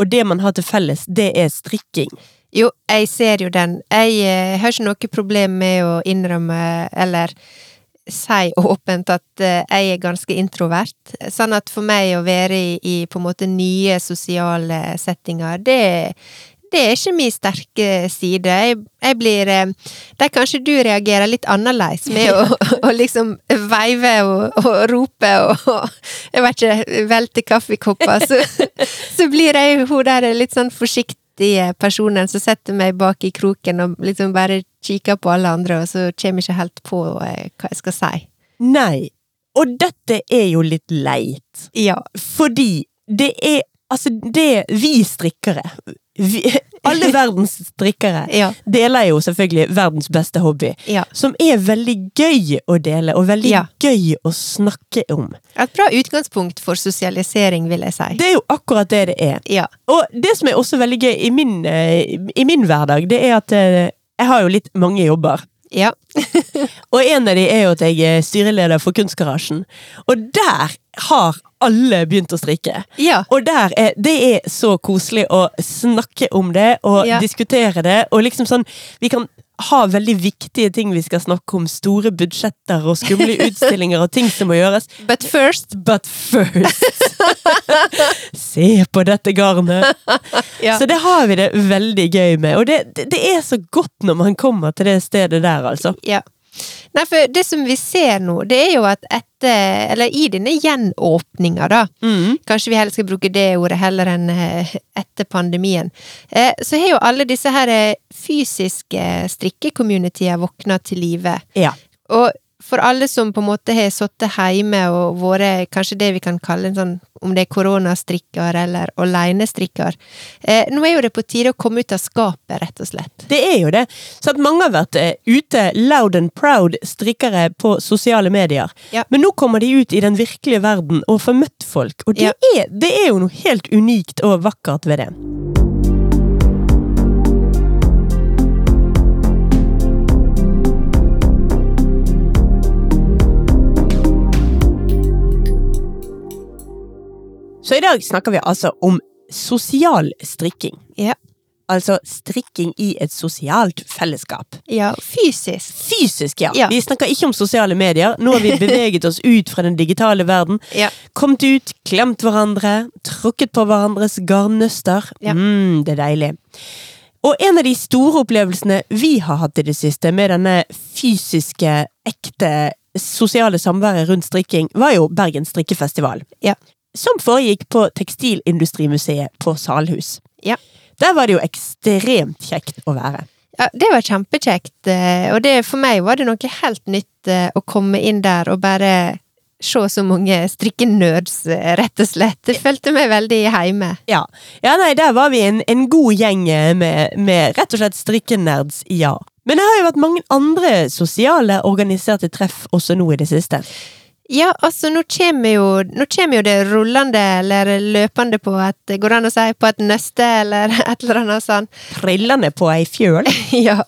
og det man har til felles, det er strikking. Jo, jeg ser jo den. Jeg eh, har ikke noe problem med å innrømme, eller si åpent, at eh, jeg er ganske introvert. Sånn at for meg å være i, i på en måte nye sosiale settinger, det, det er ikke min sterke side. Jeg, jeg blir eh, Der kanskje du reagerer litt annerledes med å, [laughs] å liksom veive og, og rope og, og jeg vet ikke, velte kaffekopper, så, [laughs] så blir jeg hun der litt sånn forsiktige personen som setter meg bak i kroken og liksom bare kikker på alle andre, og så kommer jeg ikke helt på eh, hva jeg skal si. Nei, og dette er jo litt leit. Ja. Fordi det er Altså, det vi strikkere vi, [laughs] Alle verdens strikkere Ja. deler jo selvfølgelig verdens beste hobby. Ja. Som er veldig gøy å dele, og veldig Ja. gøy å snakke om. Et bra utgangspunkt for sosialisering, vil jeg si. Det er jo akkurat det det er. Ja. Og det som er også veldig gøy i min, eh, i min hverdag, det er at eh, jeg har jo litt mange jobber. Ja. [laughs] Og en av de er jo at jeg er styreleder for Kunstgarasjen. Og der har alle begynt å strikke. Ja. Og er, det er så koselig å snakke om det og Ja. diskutere det. Og liksom sånn, vi kan ha veldig viktige ting vi skal snakke om. Store budsjetter og skumle [laughs] utstillinger og ting som må gjøres. But first But first [laughs] Se på dette garnet! ja. Så det har vi det veldig gøy med. Og det, det, det er så godt når man kommer til det stedet der, altså. Ja. Nei, for det som vi ser nå, det er jo at etter Eller i denne gjenåpninga, da. Mm. Kanskje vi heller skal bruke det ordet heller enn eh, etter pandemien. Eh, Så har jo alle disse her fysiske fysiske strikkecommunityer våkna til live. Ja. Og for alle som på en måte har sittet hjemme og vært kanskje det vi kan kalle en sånn, om det er koronastrikker eller alenestrikker, eh, nå er jo det på tide å komme ut av skapet, rett og slett. Det er jo det. Så at mange har vært eh, ute loud and proud strikkere på sosiale medier. Ja. Men nå kommer de ut i den virkelige verden og får møtt folk. Og det, Ja. er, det er jo noe helt unikt og vakkert ved det. Så i dag snakker vi altså om sosial strikking. Ja. Altså strikking i et sosialt fellesskap. Ja, fysisk. Fysisk, ja. Ja. Vi snakker ikke om sosiale medier. Nå har vi [laughs] beveget oss ut fra den digitale verden. Ja. Kommet ut, klemt hverandre, tråkket på hverandres garnnøster. Ja. Mm, det er deilig. Og en av de store opplevelsene vi har hatt i det siste med denne fysiske, ekte sosiale samværet rundt strikking, var jo Bergen strikkefestival. Ja. Som foregikk på Tekstilindustrimuseet på Salhus. Ja. Der var det jo ekstremt kjekt å være. Ja, det var kjempekjekt, eh, og det, for meg var det noe helt nytt eh, å komme inn der og bare se så mange strikkenerds, eh, rett og slett. Det følte meg veldig hjemme. Ja. ja, nei, der var vi en, en god gjeng med, med rett og slett strikkenerds, ja. Men det har jo vært mange andre sosiale organiserte treff også nå i det siste. Ja, altså, nå kommer jo, nå kommer jo det rullende, eller løpende på et Går det an å si på et nøste, eller [laughs] et eller annet sånt? Trillende på ei fjøl. [laughs] ja.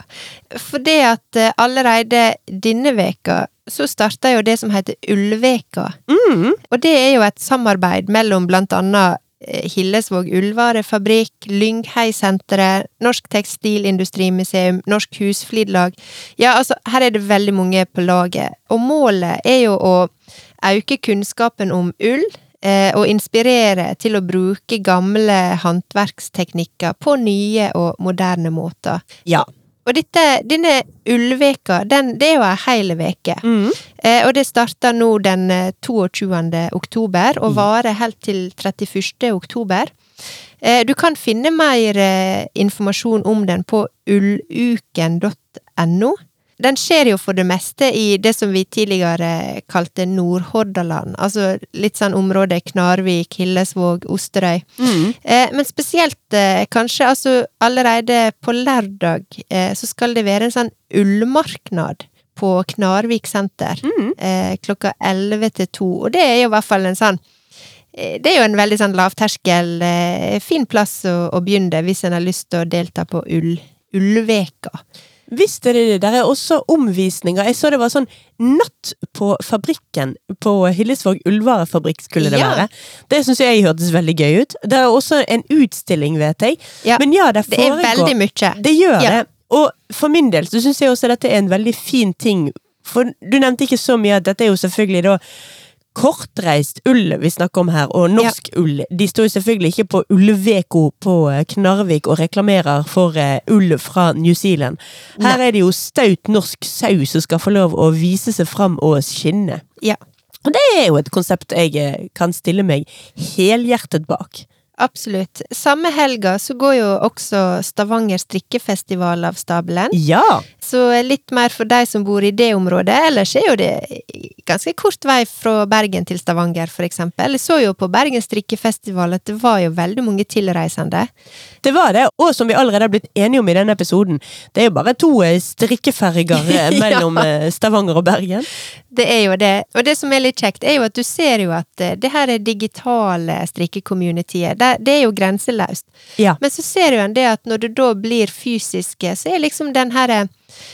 For det at eh, allerede denne veka så starta jo det som heter Ullveka. Mm. Og det er jo et samarbeid mellom blant annet eh, Hillesvåg ullvarefabrikk, Lynghei-senteret, Norsk Tekstilindustrimuseum, Norsk Husflidlag. Ja, altså, her er det veldig mange på laget. Og målet er jo å øke kunnskapen om ull, eh, og inspirere til å bruke gamle håndverksteknikker på nye og moderne måter. Ja. Og dette, denne ullveka, den, det er jo ei heil veke. Mm. Eh, og det starter nå den eh, 22. oktober, og varer helt til 31. oktober. Eh, du kan finne mer eh, informasjon om den på ulluken.no. Den skjer jo for det meste i det som vi tidligere kalte Nordhordaland, altså litt sånn område Knarvik, Hillesvåg, Osterøy. Mm. Eh, men spesielt eh, kanskje altså allerede på lørdag eh, så skal det være en sånn ullmarknad på Knarvik senter Mm. eh, klokka 11 til 2, og det er jo i hvert fall en sånn eh, det er jo en veldig sånn lavterskel, eh, fin plass å, å begynne hvis en har lyst til å delta på ull, Ullveka. Visst dere det. Der er også omvisninger. Jeg så det var sånn natt på fabrikken på Hillesvåg ullvarefabrikk skulle det Ja. være. Det syns jeg hørtes veldig gøy ut. Det er også en utstilling, vet jeg. Ja, Men ja, det Det er veldig mye. Det gjør Ja. det. Og for min del så syns jeg også dette er en veldig fin ting. For du nevnte ikke så mye at dette er jo selvfølgelig da kortreist ull vi snakker om her, og norsk ull. De står jo selvfølgelig ikke på Ullveko på eh, Knarvik og reklamerer for eh, ull fra New Zealand. Her Nei. er det jo staut norsk sau som skal få lov å vise seg fram og skinne. Ja. Og det er jo et konsept jeg eh, kan stille meg helhjertet bak. Absolutt. Samme helga så går jo også Stavanger strikkefestival av stabelen. Ja! Så litt mer for de som bor i det området. Ellers er jo det ganske kort vei fra Bergen til Stavanger, for eksempel. Jeg så jo på Bergen strikkefestival at det var jo veldig mange tilreisende. Det var det, og som vi allerede har blitt enige om i denne episoden, det er jo bare to eh, strikkeferger eh, [laughs] Ja. mellom eh, Stavanger og Bergen. Det er jo det. Og det som er litt kjekt, er jo at du ser jo at det her er digitale strikkecommunityet. Det, er jo grenseløst. Ja. Men så ser jo en det at når det da blir fysiske, så er liksom den her eh,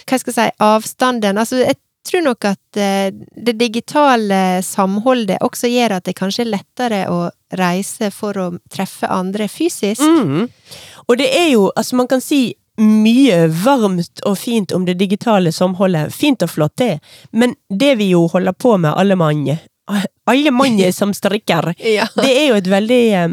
Hva skal jeg si Avstanden Altså, jeg tror nok at eh, det digitale samholdet også gjør at det kanskje er lettere å reise for å treffe andre fysisk. Mm. Og det er jo, altså man kan si mye varmt og fint om det digitale samholdet. Fint og flott, det. Men det vi jo holder på med, alle mann, alle mann [laughs] som strikker, Ja. det er jo et veldig eh,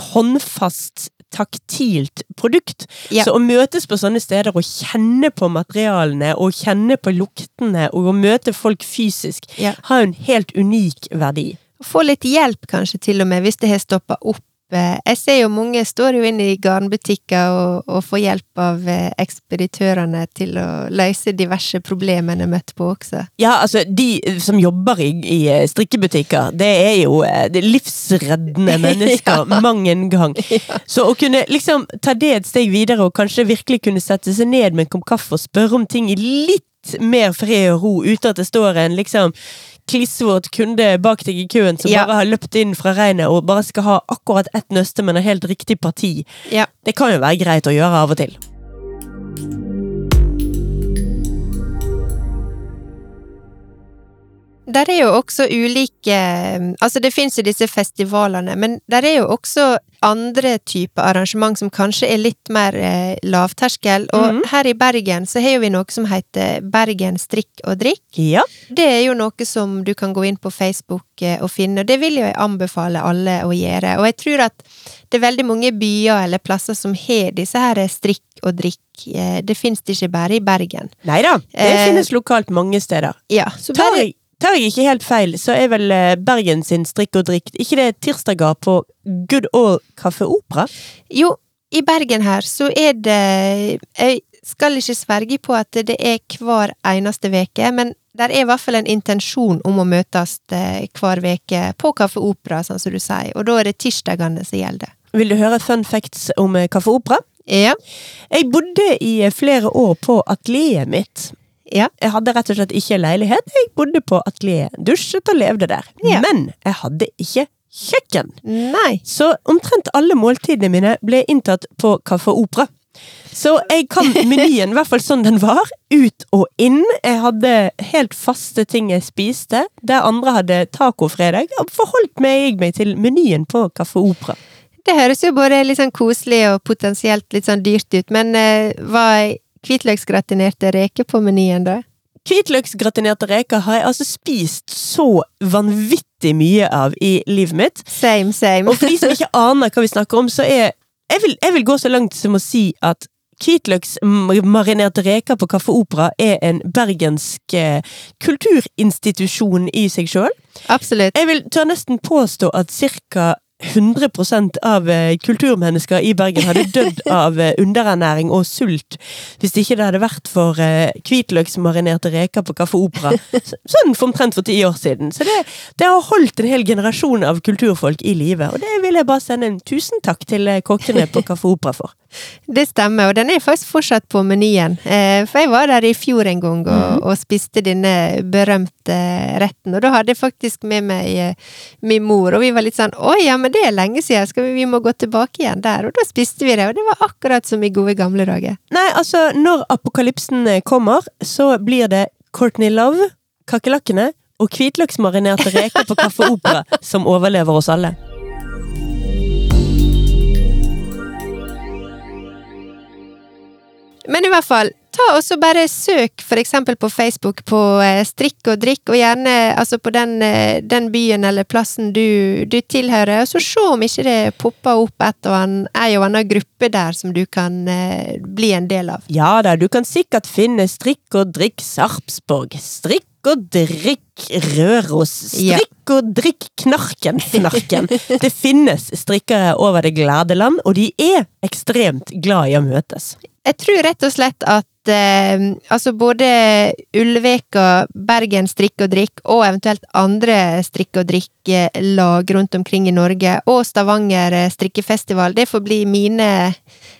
håndfast, taktilt produkt. Ja. Så å møtes på sånne steder og kjenne på materialene, og kjenne på luktene, og å møte folk fysisk, Ja. har en helt unik verdi. Få litt hjelp kanskje til og med, hvis det har stoppa opp. Eh, Jeg ser jo mange står jo inne i garnbutikker og, og får hjelp av eh, ekspeditørene til å løse diverse problemer en er møtt på også. Ja, altså, de som jobber i, i eh, strikkebutikker, det er jo eh, det er livsreddende [laughs] mennesker mang en gang. [laughs] Så å kunne liksom ta det et steg videre, og kanskje virkelig kunne sette seg ned med en kopp kaffe og spørre om ting i litt mer fred og ro, uten at det står en liksom klissvåt kunde bak deg i køen som Ja. bare har løpt inn fra regnet og bare skal ha akkurat ett nøste, men har helt riktig parti. Ja. Det kan jo være greit å gjøre av og til. Der er jo også ulike Altså, det fins jo disse festivalene, men der er jo også andre typer arrangement som kanskje er litt mer eh, lavterskel. Og Mhm. her i Bergen så har jo vi noe som heter Bergen strikk og drikk. Ja. Det er jo noe som du kan gå inn på Facebook eh, og finne, og det vil jo jeg anbefale alle å gjøre. Og jeg tror at det er veldig mange byer eller plasser som har disse her strikk og drikk. Eh, Det fins det ikke bare i Bergen. Nei da, det Eh, finnes lokalt mange steder. Ja, så bare tar jeg ikke helt feil, så er vel eh, Bergen sin strikk og drikk Ikke det tirsdager på Good All Kaffe Opera? Jo, i Bergen her så er det Jeg skal ikke sverge på at det er hver eneste veke, men der er i hvert fall en intensjon om å møtes eh, hver veke på Kaffe Opera, sånn som du sier, og da er det tirsdagene som gjelder. Vil du høre fun facts om eh, Kaffe Opera? Ja. Jeg bodde i flere år på atelieret mitt. Ja. Jeg hadde rett og slett ikke leilighet, jeg bodde på atelieret. Dusjet og levde der. Ja. Men jeg hadde ikke kjøkken. Nei. Så omtrent alle måltidene mine ble inntatt på Kaffe Opera. Så jeg kan [laughs] menyen, i hvert fall sånn den var, ut og inn. Jeg hadde helt faste ting jeg spiste, der andre hadde tacofredag. Forholdt meg, meg til menyen på Kaffe Opera. Det høres jo både litt sånn koselig og potensielt litt sånn dyrt ut, men uh, var hvitløksgratinerte reker på menyen, da? Hvitløksgratinerte reker har jeg altså spist så vanvittig mye av i livet mitt. Same, same. Og for de som ikke [laughs] aner hva vi snakker om, så er Jeg vil, jeg vil gå så langt som å si at hvitløksmarinerte reker på Kaffe Opera er en bergensk eh, kulturinstitusjon i seg sjøl. Absolutt. Jeg vil tør nesten påstå at ca. 100% av eh, kulturmennesker i Bergen hadde dødd [laughs] av eh, underernæring og sult hvis det ikke det hadde vært for eh, hvitløksmarinerte reker på Kaffe Opera. [laughs] Sånn for omtrent for ti år siden. Så det, det har holdt en hel generasjon av kulturfolk i live. Og det vil jeg bare sende en tusen takk til kokkene på Kaffe Opera for. Det stemmer, og den er faktisk fortsatt på menyen. Eh, for jeg var der i fjor en gang og, og spiste denne berømte retten, og da hadde jeg faktisk med meg eh, min mor, og vi var litt sånn å ja, men det er lenge siden, vi, vi må gå tilbake igjen der, og da spiste vi det, og det var akkurat som i gode gamle dager. Nei, altså, når apokalypsen eh, kommer, så blir det Courtney Love, kakerlakkene og hvitløksmarinerte reker på Kaffe Opera som overlever oss alle. Men i hvert fall, ta og så bare søk eksempel på Facebook på eh, strikk og drikk, og gjerne altså på den, eh, den byen eller plassen du, du tilhører, og så se om ikke det popper opp et og en, ei og annen gruppe der som du kan eh, bli en del av. Ja da, du kan sikkert finne Strikk og drikk Sarpsborg, Strikk og drikk Røros. Strikk og drikk Knarken Fnarken. Det finnes strikkere over det glade land, og de er ekstremt glad i å møtes. Jeg tror rett og slett at eh, altså både Ulveka, Bergen strikk og drikk, og eventuelt andre strikk og drikk-lag rundt omkring i Norge, og Stavanger eh, strikkefestival, det får bli mine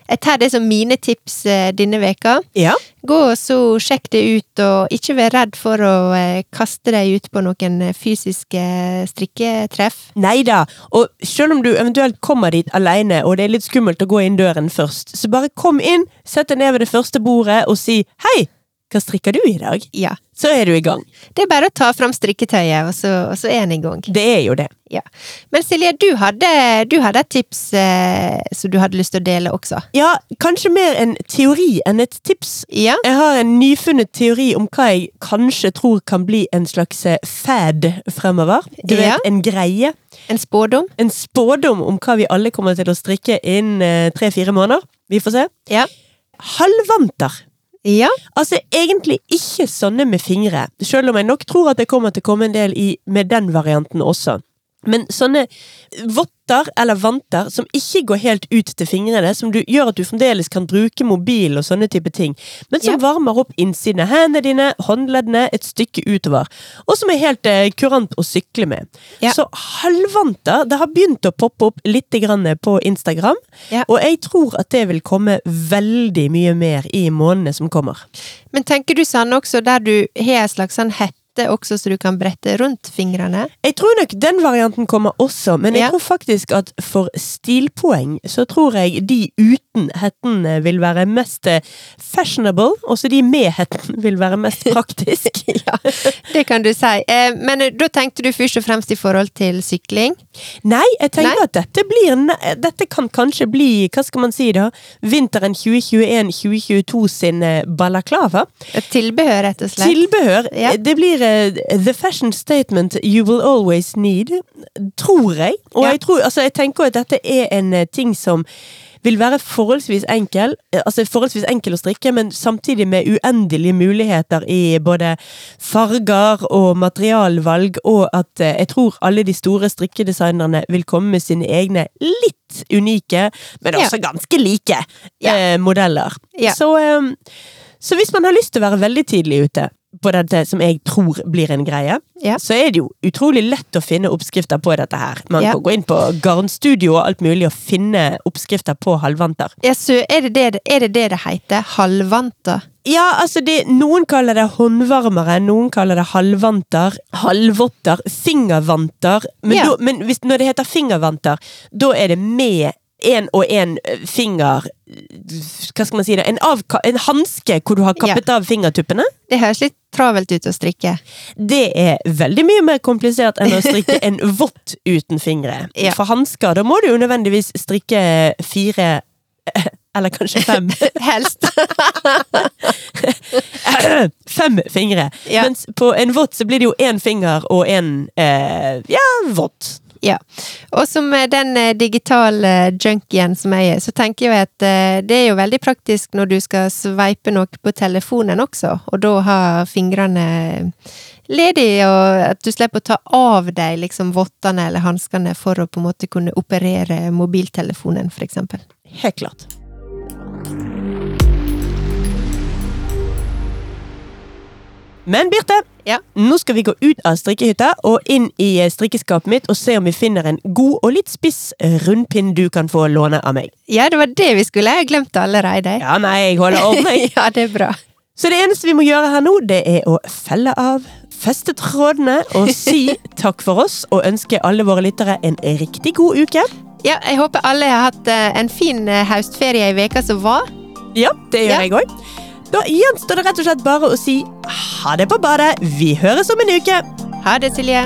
Jeg tar det som mine tips eh, denne veka. Ja. Gå og så sjekk det ut, og ikke vær redd for å eh, kaste deg ut på noen eh, fysiske strikketreff. Nei da, og selv om du eventuelt kommer dit alene, og det er litt skummelt å gå inn døren først, så bare kom inn, sett deg ned ved det første bordet og si hei, hva strikker du i dag? Ja. Så er du i gang. Det er bare å ta fram strikketøyet, og så, og så er en i gang. Det er jo det. Ja. Men Silje, du hadde, du hadde et tips eh, som du hadde lyst til å dele også. Ja, kanskje mer en teori enn et tips. Ja? Jeg har en nyfunnet teori om hva jeg kanskje tror kan bli en slags eh, fad fremover. Du vet, Ja. en greie. En spådom? En spådom om hva vi alle kommer til å strikke innen tre-fire måneder. Vi får se. Ja. Halvvanter. Ja? Altså egentlig ikke sånne med fingre, selv om jeg nok tror at det kommer til å komme en del i, med den varianten også. Men sånne votter eller vanter som ikke går helt ut til fingrene, som du, gjør at du fremdeles kan bruke mobil og sånne type ting, men som Ja. varmer opp innsiden av hendene dine, håndleddene, et stykke utover, og som er helt eh, kurant å sykle med. Ja. Så halvvanter, det har begynt å poppe opp litt grann på Instagram, Ja. og jeg tror at det vil komme veldig mye mer i månedene som kommer. Men tenker du sånn også der du har en slags sånn hette også, så du kan brette rundt fingrene? Jeg tror nok den varianten kommer også, men jeg Ja. tror faktisk at for stilpoeng så tror jeg de uten hetten vil være mest eh, fashionable, og så de med hetten vil være mest [laughs] praktisk. [laughs] ja, det kan du si. Eh, men eh, da tenkte du først og fremst i forhold til sykling? Nei, jeg tenker Nei. at dette blir Dette kan kanskje bli, hva skal man si da, vinteren 2021-2022 sin balaklava. Tilbehør, rett og slett? Tilbehør. Ja. Det blir the fashion statement you will always need, tror jeg. Og Ja. jeg, tror, altså, jeg tenker at dette er en eh, ting som vil være forholdsvis enkel, eh, altså forholdsvis enkel å strikke, men samtidig med uendelige muligheter i både farger og materialvalg, og at eh, jeg tror alle de store strikkedesignerne vil komme med sine egne litt unike, men Ja. også ganske like Ja. eh, modeller. Ja. Så, eh, så hvis man har lyst til å være veldig tidlig ute, på dette som jeg tror blir en greie, Ja. så er det jo utrolig lett å finne oppskrifter på dette her. Man Ja. kan gå inn på garnstudio og alt mulig og finne oppskrifter på halvvanter. Ja, så er det det er det, det det heter? Halvvanter? Ja, altså det, Noen kaller det håndvarmere, noen kaller det halvvanter, halvvotter, fingervanter. Men, Ja. da, men hvis, når det heter fingervanter, da er det med én og én finger Hva skal man si det? En, avka- en hanske hvor du har kappet av fingertuppene. Det høres litt travelt ut å strikke. Det er veldig mye mer komplisert enn å [laughs] strikke en vott uten fingre. Ja. For hansker, da må du jo nødvendigvis strikke fire [laughs] eller kanskje fem. [laughs] Helst. fem fingre. Ja. Mens på en vott så blir det jo én finger og én eh, ja, vott. Ja. Og som eh, den eh, digitale junkien som jeg er, så tenker jeg at eh, det er jo veldig praktisk når du skal sveipe noe på telefonen også, og da ha fingrene ledig, og at du slipper å ta av deg liksom vottene eller hanskene for å på en måte kunne operere mobiltelefonen, for eksempel. Helt klart. Men Birte, Ja. nå skal vi gå ut av strikkehytta og inn i eh, strikkeskapet mitt og se om vi finner en god og litt spiss rundpinn du kan få låne av meg. Ja, det var det vi skulle, jeg har glemt det allerede. Ja, nei, jeg holder ordning. [laughs] ja, det er bra. Så det eneste vi må gjøre her nå, det er å felle av, festetrådene og si [laughs] takk for oss, og ønske alle våre lyttere en riktig god uke. Ja, jeg håper alle har hatt eh, en fin haustferie høstferie i veka som var. Ja, det gjør Ja. jeg òg. Da gjenstår det rett og slett bare å si ha det på badet. Vi høres om en uke. Ha det, Silje.